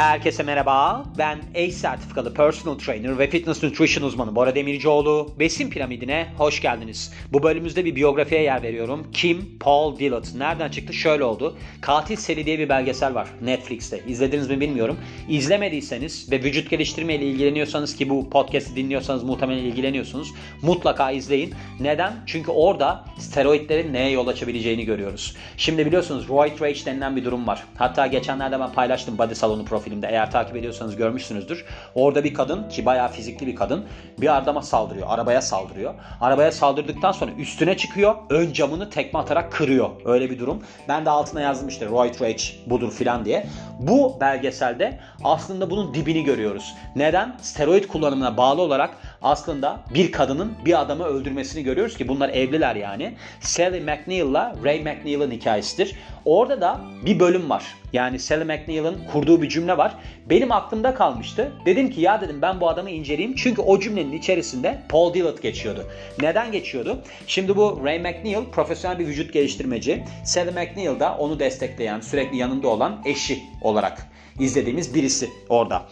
Herkese merhaba. Ben ACE sertifikalı personal trainer ve fitness nutrition uzmanı Bora Demircioğlu. Besin piramidine hoş geldiniz. Bu bölümümüzde bir biyografiye yer veriyorum. Kim? Paul Dillett. Nereden çıktı? Şöyle oldu. Katil Seli diye bir belgesel var Netflix'te. İzlediniz mi bilmiyorum. İzlemediyseniz ve vücut geliştirme ile ilgileniyorsanız ki bu podcast'i dinliyorsanız muhtemelen ilgileniyorsunuz. Mutlaka izleyin. Neden? Çünkü orada steroidlerin neye yol açabileceğini görüyoruz. Şimdi biliyorsunuz roid rage denilen bir durum var. Hatta geçenlerde ben paylaştım body salonu profilimde. Eğer takip ediyorsanız görmüşsünüzdür. Orada bir kadın ki bayağı fizikli bir kadın bir adama saldırıyor. Arabaya saldırıyor. Arabaya saldırdıktan sonra üstüne çıkıyor. Ön camını tekme atarak kırıyor. Öyle bir durum. Ben de altına yazdım işte roid rage budur filan diye. Bu belgeselde aslında bunun dibini görüyoruz. Neden? Steroid kullanımına bağlı olarak aslında bir kadının bir adamı öldürmesini görüyoruz ki bunlar evliler yani. Sally McNeil'la Ray McNeil'ın hikayesidir. Orada da bir bölüm var. Yani Sally McNeil'ın kurduğu bir cümle var. Benim aklımda kalmıştı. Dedim ki ya dedim ben bu adamı inceleyeyim. Çünkü o cümlenin içerisinde Paul Dillett geçiyordu. Neden geçiyordu? Şimdi bu Ray McNeil profesyonel bir vücut geliştirmeci. Sally McNeil da onu destekleyen, sürekli yanında olan eşi olarak izlediğimiz birisi orada.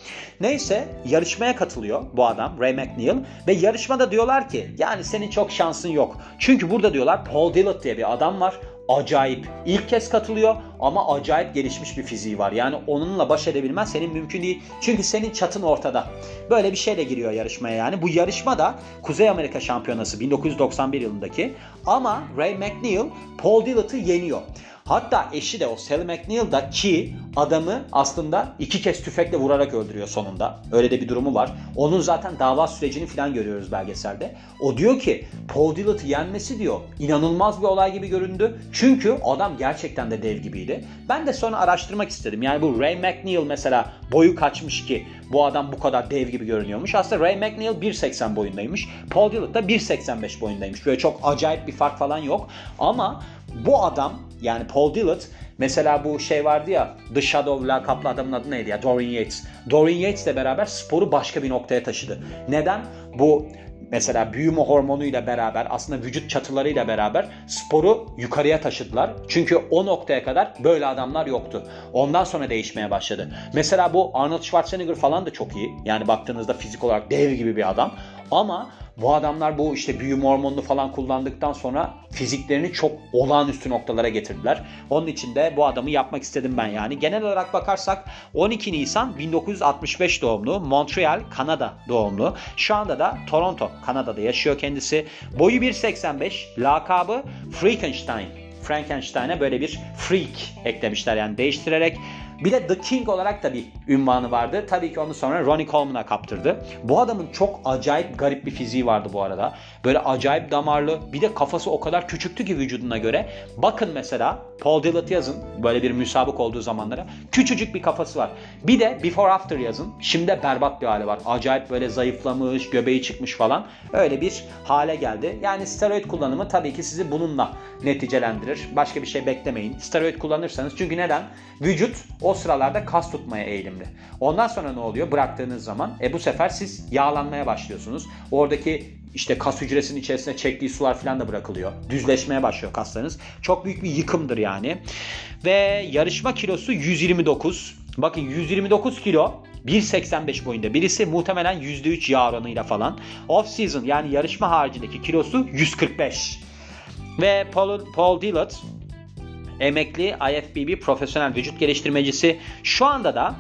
Neyse yarışmaya katılıyor bu adam Ray McNeil ve yarışmada diyorlar ki yani senin çok şansın yok. Çünkü burada diyorlar Paul Dillett diye bir adam var acayip. İlk kez katılıyor ama acayip gelişmiş bir fiziği var. Yani onunla baş edebilmen senin mümkün değil. Çünkü senin çatın ortada. Böyle bir şeyle giriyor yarışmaya yani. Bu yarışma da Kuzey Amerika Şampiyonası 1991 yılındaki. Ama Ray McNeil Paul Dillett'ı yeniyor. Hatta eşi de o Sally McNeil da ki adamı aslında iki kez tüfekle vurarak öldürüyor sonunda. Öyle de bir durumu var. Onun zaten dava sürecini falan görüyoruz belgeselde. O diyor ki Paul Dillett'ı yenmesi diyor inanılmaz bir olay gibi göründü. Çünkü adam gerçekten de dev gibiydi. Ben de sonra araştırmak istedim. Yani bu Ray McNeil mesela boyu kaçmış ki bu adam bu kadar dev gibi görünüyormuş. Aslında Ray McNeil 1.80 boyundaymış. Paul Dillett da 1.85 boyundaymış. Böyle çok acayip bir fark falan yok. Ama bu adam yani Paul Dillett mesela bu şey vardı ya The Shadow lakaplı adamın adı neydi ya Dorian Yates. Dorian Yates'le beraber sporu başka bir noktaya taşıdı. Neden? Bu mesela büyüme hormonuyla beraber aslında vücut çatılarıyla beraber sporu yukarıya taşıdılar. Çünkü o noktaya kadar böyle adamlar yoktu. Ondan sonra değişmeye başladı. Mesela bu Arnold Schwarzenegger falan da çok iyi. Yani baktığınızda fizik olarak dev gibi bir adam. Ama bu adamlar bu işte büyüme hormonunu falan kullandıktan sonra fiziklerini çok olağanüstü noktalara getirdiler. Onun için de bu adamı yapmak istedim ben yani. Genel olarak bakarsak 12 Nisan 1965 doğumlu, Montreal, Kanada doğumlu. Şu anda da Toronto, Kanada'da yaşıyor kendisi. Boyu 1.85, lakabı Frankenstein. Frankenstein'e böyle bir freak eklemişler yani değiştirerek. Bir de The King olarak da bir ünvanı vardı. Tabii ki onu sonra Ronnie Coleman'a kaptırdı. Bu adamın çok acayip garip bir fiziği vardı bu arada. Böyle acayip damarlı. Bir de kafası o kadar küçüktü ki vücuduna göre. Bakın mesela Paul Dillett yazın. Böyle bir müsabık olduğu zamanlara. Küçücük bir kafası var. Bir de Before After yazın. Şimdi berbat bir hali var. Acayip böyle zayıflamış, göbeği çıkmış falan. Öyle bir hale geldi. Yani steroid kullanımı tabii ki sizi bununla neticelendirir. Başka bir şey beklemeyin. Steroid kullanırsanız çünkü neden? Vücut sıralarda kas tutmaya eğilimli. Ondan sonra ne oluyor? Bıraktığınız zaman e bu sefer siz yağlanmaya başlıyorsunuz. Oradaki işte kas hücresinin içerisine çektiği sular falan da bırakılıyor. Düzleşmeye başlıyor kaslarınız. Çok büyük bir yıkımdır yani. Ve yarışma kilosu 129. Bakın 129 kilo 1.85 boyunda birisi muhtemelen %3 yağ oranıyla falan. Off season yani yarışma haricindeki kilosu 145. Ve Paul, Paul Dillett emekli IFBB profesyonel vücut geliştirmecisi. Şu anda da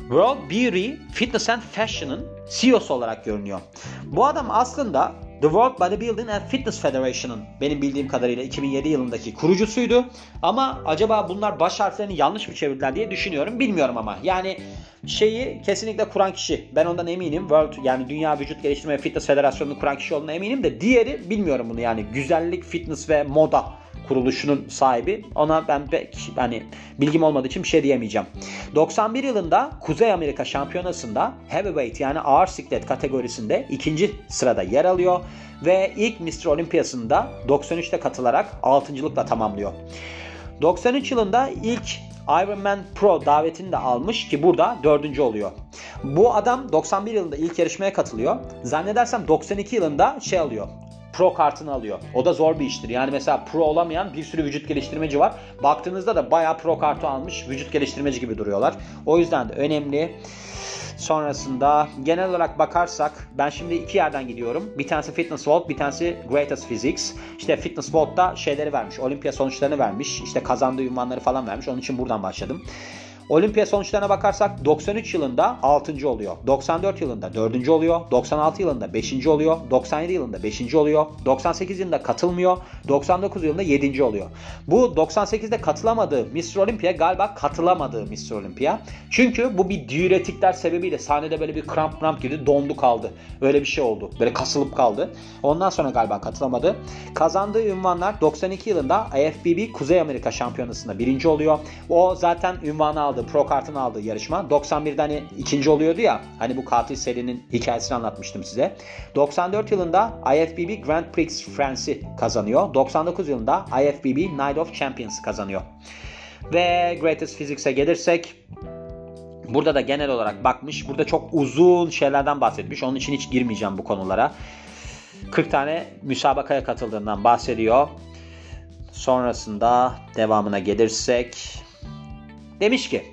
World Beauty Fitness and Fashion'ın CEO'su olarak görünüyor. Bu adam aslında The World Bodybuilding and Fitness Federation'ın benim bildiğim kadarıyla 2007 yılındaki kurucusuydu. Ama acaba bunlar baş harflerini yanlış mı çevirdiler diye düşünüyorum. Bilmiyorum ama. Yani şeyi kesinlikle kuran kişi. Ben ondan eminim. World yani Dünya Vücut Geliştirme ve Fitness Federasyonu'nu kuran kişi olduğuna eminim de diğeri bilmiyorum bunu yani. Güzellik, fitness ve moda kuruluşunun sahibi. Ona ben pek hani bilgim olmadığı için bir şey diyemeyeceğim. 91 yılında Kuzey Amerika Şampiyonası'nda heavyweight yani ağır siklet kategorisinde ikinci sırada yer alıyor ve ilk Mr. Olympiası'nda 93'te katılarak altıncılıkla tamamlıyor. 93 yılında ilk Ironman Pro davetini de almış ki burada dördüncü oluyor. Bu adam 91 yılında ilk yarışmaya katılıyor. Zannedersem 92 yılında şey alıyor pro kartını alıyor. O da zor bir iştir. Yani mesela pro olamayan bir sürü vücut geliştirmeci var. Baktığınızda da bayağı pro kartı almış vücut geliştirmeci gibi duruyorlar. O yüzden de önemli. Sonrasında genel olarak bakarsak ben şimdi iki yerden gidiyorum. Bir tanesi Fitness Vault, bir tanesi Greatest Physics. İşte Fitness Vault'ta şeyleri vermiş, olimpiya sonuçlarını vermiş, işte kazandığı ünvanları falan vermiş. Onun için buradan başladım. Olimpiya sonuçlarına bakarsak 93 yılında 6. oluyor. 94 yılında 4. oluyor. 96 yılında 5. oluyor. 97 yılında 5. oluyor. 98 yılında katılmıyor. 99 yılında 7. oluyor. Bu 98'de katılamadığı Mr. Olympia galiba katılamadığı Mr. Olympia. Çünkü bu bir diüretikler sebebiyle sahnede böyle bir kramp kramp gibi dondu kaldı. Öyle bir şey oldu. Böyle kasılıp kaldı. Ondan sonra galiba katılamadı. Kazandığı ünvanlar 92 yılında IFBB Kuzey Amerika Şampiyonası'nda birinci oluyor. O zaten ünvanı aldı aldığı, pro kartını aldığı yarışma. 91'de hani ikinci oluyordu ya. Hani bu katil serinin hikayesini anlatmıştım size. 94 yılında IFBB Grand Prix France'i kazanıyor. 99 yılında IFBB Night of Champions kazanıyor. Ve Greatest Physics'e gelirsek Burada da genel olarak bakmış. Burada çok uzun şeylerden bahsetmiş. Onun için hiç girmeyeceğim bu konulara. 40 tane müsabakaya katıldığından bahsediyor. Sonrasında devamına gelirsek Demiş ki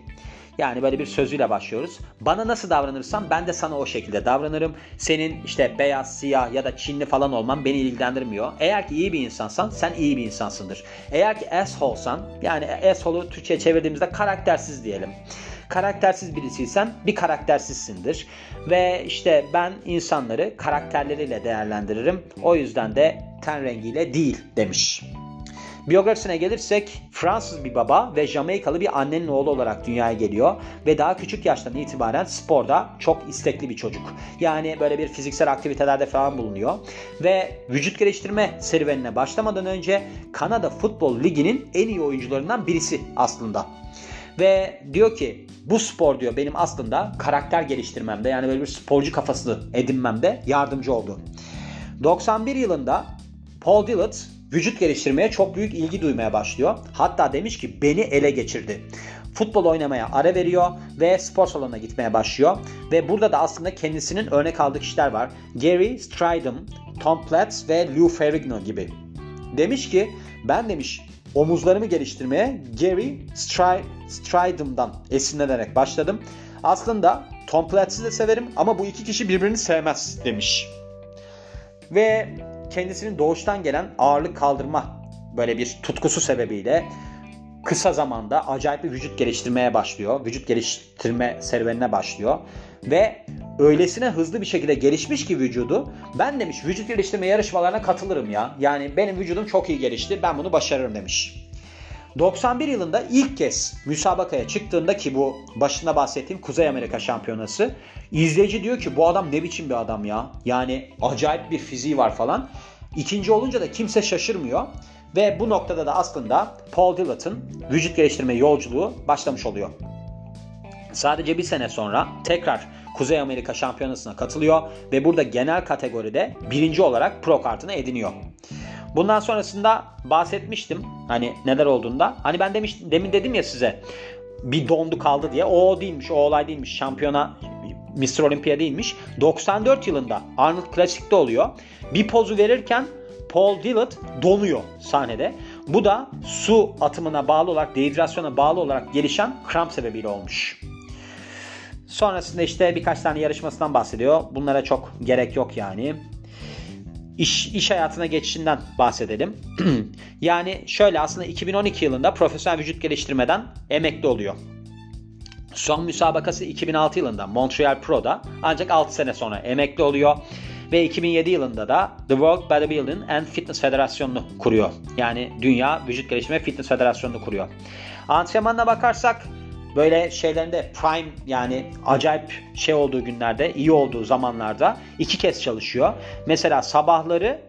yani böyle bir sözüyle başlıyoruz. Bana nasıl davranırsam ben de sana o şekilde davranırım. Senin işte beyaz, siyah ya da Çinli falan olman beni ilgilendirmiyor. Eğer ki iyi bir insansan sen iyi bir insansındır. Eğer ki asshole'san yani asshole'u Türkçe'ye çevirdiğimizde karaktersiz diyelim karaktersiz birisiysen bir karaktersizsindir. Ve işte ben insanları karakterleriyle değerlendiririm. O yüzden de ten rengiyle değil demiş. Biyografisine gelirsek Fransız bir baba ve Jamaikalı bir annenin oğlu olarak dünyaya geliyor ve daha küçük yaştan itibaren sporda çok istekli bir çocuk. Yani böyle bir fiziksel aktivitelerde falan bulunuyor ve vücut geliştirme serüvenine başlamadan önce Kanada Futbol Ligi'nin en iyi oyuncularından birisi aslında. Ve diyor ki bu spor diyor benim aslında karakter geliştirmemde yani böyle bir sporcu kafası edinmemde yardımcı oldu. 91 yılında Paul Dillett vücut geliştirmeye çok büyük ilgi duymaya başlıyor. Hatta demiş ki beni ele geçirdi. Futbol oynamaya ara veriyor ve spor salonuna gitmeye başlıyor. Ve burada da aslında kendisinin örnek aldığı kişiler var. Gary Stridham, Tom Platz ve Lou Ferrigno gibi. Demiş ki ben demiş omuzlarımı geliştirmeye Gary Stry Stridham'dan esinlenerek başladım. Aslında Tom Platz'i de severim ama bu iki kişi birbirini sevmez demiş. Ve kendisinin doğuştan gelen ağırlık kaldırma böyle bir tutkusu sebebiyle kısa zamanda acayip bir vücut geliştirmeye başlıyor. Vücut geliştirme serüvenine başlıyor. Ve öylesine hızlı bir şekilde gelişmiş ki vücudu ben demiş vücut geliştirme yarışmalarına katılırım ya. Yani benim vücudum çok iyi gelişti ben bunu başarırım demiş. 91 yılında ilk kez müsabakaya çıktığında ki bu başında bahsettiğim Kuzey Amerika Şampiyonası izleyici diyor ki bu adam ne biçim bir adam ya. Yani acayip bir fiziği var falan. İkinci olunca da kimse şaşırmıyor. Ve bu noktada da aslında Paul Dillett'ın vücut geliştirme yolculuğu başlamış oluyor. Sadece bir sene sonra tekrar Kuzey Amerika Şampiyonası'na katılıyor ve burada genel kategoride birinci olarak pro kartını ediniyor. Bundan sonrasında bahsetmiştim hani neler olduğunda. Hani ben demiş, demin dedim ya size bir dondu kaldı diye. O, değilmiş, o olay değilmiş. Şampiyona Mr. Olympia değilmiş. 94 yılında Arnold Classic'te oluyor. Bir pozu verirken Paul Dillett donuyor sahnede. Bu da su atımına bağlı olarak, dehidrasyona bağlı olarak gelişen kramp sebebiyle olmuş. Sonrasında işte birkaç tane yarışmasından bahsediyor. Bunlara çok gerek yok yani iş, iş hayatına geçişinden bahsedelim. yani şöyle aslında 2012 yılında profesyonel vücut geliştirmeden emekli oluyor. Son müsabakası 2006 yılında Montreal Pro'da ancak 6 sene sonra emekli oluyor. Ve 2007 yılında da The World Bodybuilding and Fitness Federasyonu'nu kuruyor. Yani Dünya Vücut Geliştirme Fitness Federasyonu'nu kuruyor. Antrenmanına bakarsak böyle şeylerinde prime yani acayip şey olduğu günlerde, iyi olduğu zamanlarda iki kez çalışıyor. Mesela sabahları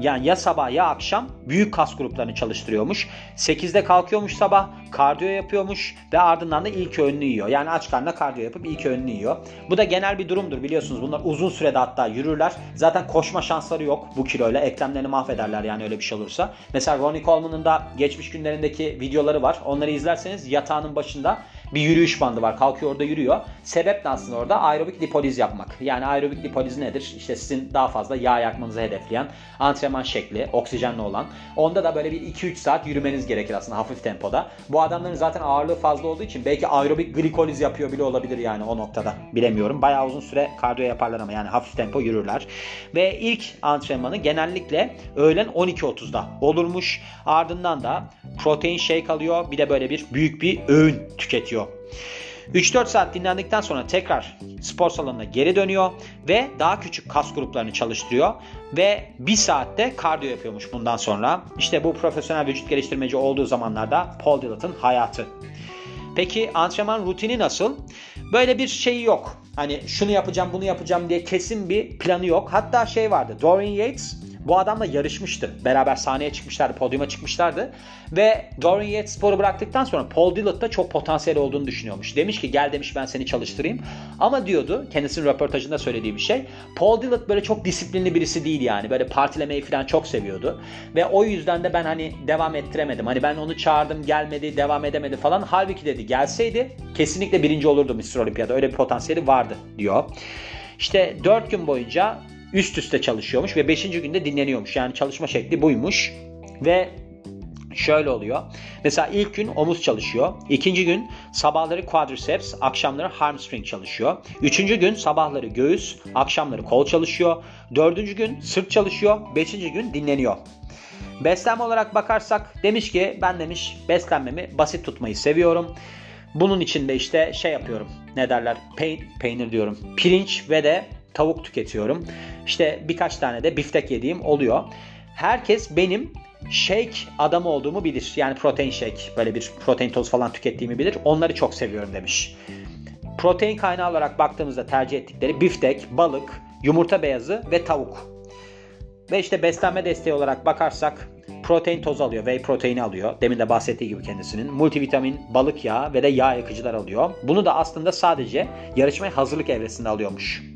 yani ya sabah ya akşam büyük kas gruplarını çalıştırıyormuş. 8'de kalkıyormuş sabah, kardiyo yapıyormuş ve ardından da ilk öğününü yiyor. Yani aç karnına kardiyo yapıp ilk öğününü yiyor. Bu da genel bir durumdur biliyorsunuz. Bunlar uzun sürede hatta yürürler. Zaten koşma şansları yok bu kiloyla. Eklemlerini mahvederler yani öyle bir şey olursa. Mesela Ronnie Coleman'ın da geçmiş günlerindeki videoları var. Onları izlerseniz yatağının başında bir yürüyüş bandı var. Kalkıyor orada yürüyor. Sebep de aslında orada aerobik lipoliz yapmak. Yani aerobik lipoliz nedir? İşte sizin daha fazla yağ yakmanızı hedefleyen antrenman şekli, oksijenli olan. Onda da böyle bir 2-3 saat yürümeniz gerekir aslında hafif tempoda. Bu adamların zaten ağırlığı fazla olduğu için belki aerobik glikoliz yapıyor bile olabilir yani o noktada. Bilemiyorum. Bayağı uzun süre kardiyo yaparlar ama yani hafif tempo yürürler. Ve ilk antrenmanı genellikle öğlen 12.30'da olurmuş. Ardından da protein shake alıyor. Bir de böyle bir büyük bir öğün tüketiyor. 3-4 saat dinlendikten sonra tekrar spor salonuna geri dönüyor ve daha küçük kas gruplarını çalıştırıyor ve bir saatte kardiyo yapıyormuş bundan sonra. İşte bu profesyonel vücut geliştirmeci olduğu zamanlarda Paul Dillett'ın hayatı. Peki antrenman rutini nasıl? Böyle bir şey yok. Hani şunu yapacağım bunu yapacağım diye kesin bir planı yok. Hatta şey vardı. Dorian Yates bu adamla yarışmıştı. Beraber sahneye çıkmışlardı, podyuma çıkmışlardı. Ve Dorian Yates sporu bıraktıktan sonra Paul Dillett çok potansiyel olduğunu düşünüyormuş. Demiş ki gel demiş ben seni çalıştırayım. Ama diyordu kendisinin röportajında söylediği bir şey. Paul Dillett böyle çok disiplinli birisi değil yani. Böyle partilemeyi falan çok seviyordu. Ve o yüzden de ben hani devam ettiremedim. Hani ben onu çağırdım gelmedi, devam edemedi falan. Halbuki dedi gelseydi kesinlikle birinci olurdu Mr. Olympia'da. Öyle bir potansiyeli vardı diyor. İşte 4 gün boyunca üst üste çalışıyormuş ve 5. günde dinleniyormuş. Yani çalışma şekli buymuş. Ve şöyle oluyor. Mesela ilk gün omuz çalışıyor. İkinci gün sabahları quadriceps, akşamları hamstring çalışıyor. Üçüncü gün sabahları göğüs, akşamları kol çalışıyor. Dördüncü gün sırt çalışıyor. Beşinci gün dinleniyor. Beslenme olarak bakarsak demiş ki ben demiş beslenmemi basit tutmayı seviyorum. Bunun için de işte şey yapıyorum. Ne derler? Peyn peynir diyorum. Pirinç ve de tavuk tüketiyorum. İşte birkaç tane de biftek yediğim oluyor. Herkes benim shake adamı olduğumu bilir. Yani protein shake böyle bir protein toz falan tükettiğimi bilir. Onları çok seviyorum demiş. Protein kaynağı olarak baktığımızda tercih ettikleri biftek, balık, yumurta beyazı ve tavuk. Ve işte beslenme desteği olarak bakarsak protein tozu alıyor, whey proteini alıyor. Demin de bahsettiği gibi kendisinin. Multivitamin, balık yağı ve de yağ yakıcılar alıyor. Bunu da aslında sadece yarışmaya hazırlık evresinde alıyormuş.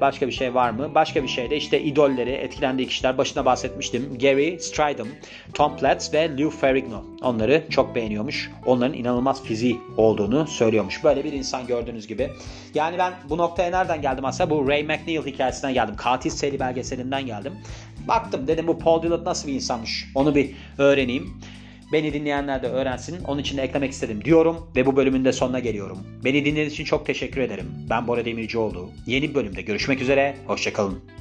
Başka bir şey var mı? Başka bir şey de işte idolleri, etkilendiği kişiler başına bahsetmiştim. Gary Stridham, Tom Platz ve Lou Ferrigno. Onları çok beğeniyormuş. Onların inanılmaz fiziği olduğunu söylüyormuş. Böyle bir insan gördüğünüz gibi. Yani ben bu noktaya nereden geldim aslında? Bu Ray McNeil hikayesinden geldim. Katil seri belgeselinden geldim. Baktım dedim bu Paul Dillard nasıl bir insanmış. Onu bir öğreneyim. Beni dinleyenler de öğrensin. Onun için de eklemek istedim diyorum ve bu bölümün de sonuna geliyorum. Beni dinlediğiniz için çok teşekkür ederim. Ben Bora Demircioğlu. Yeni bölümde görüşmek üzere. Hoşçakalın.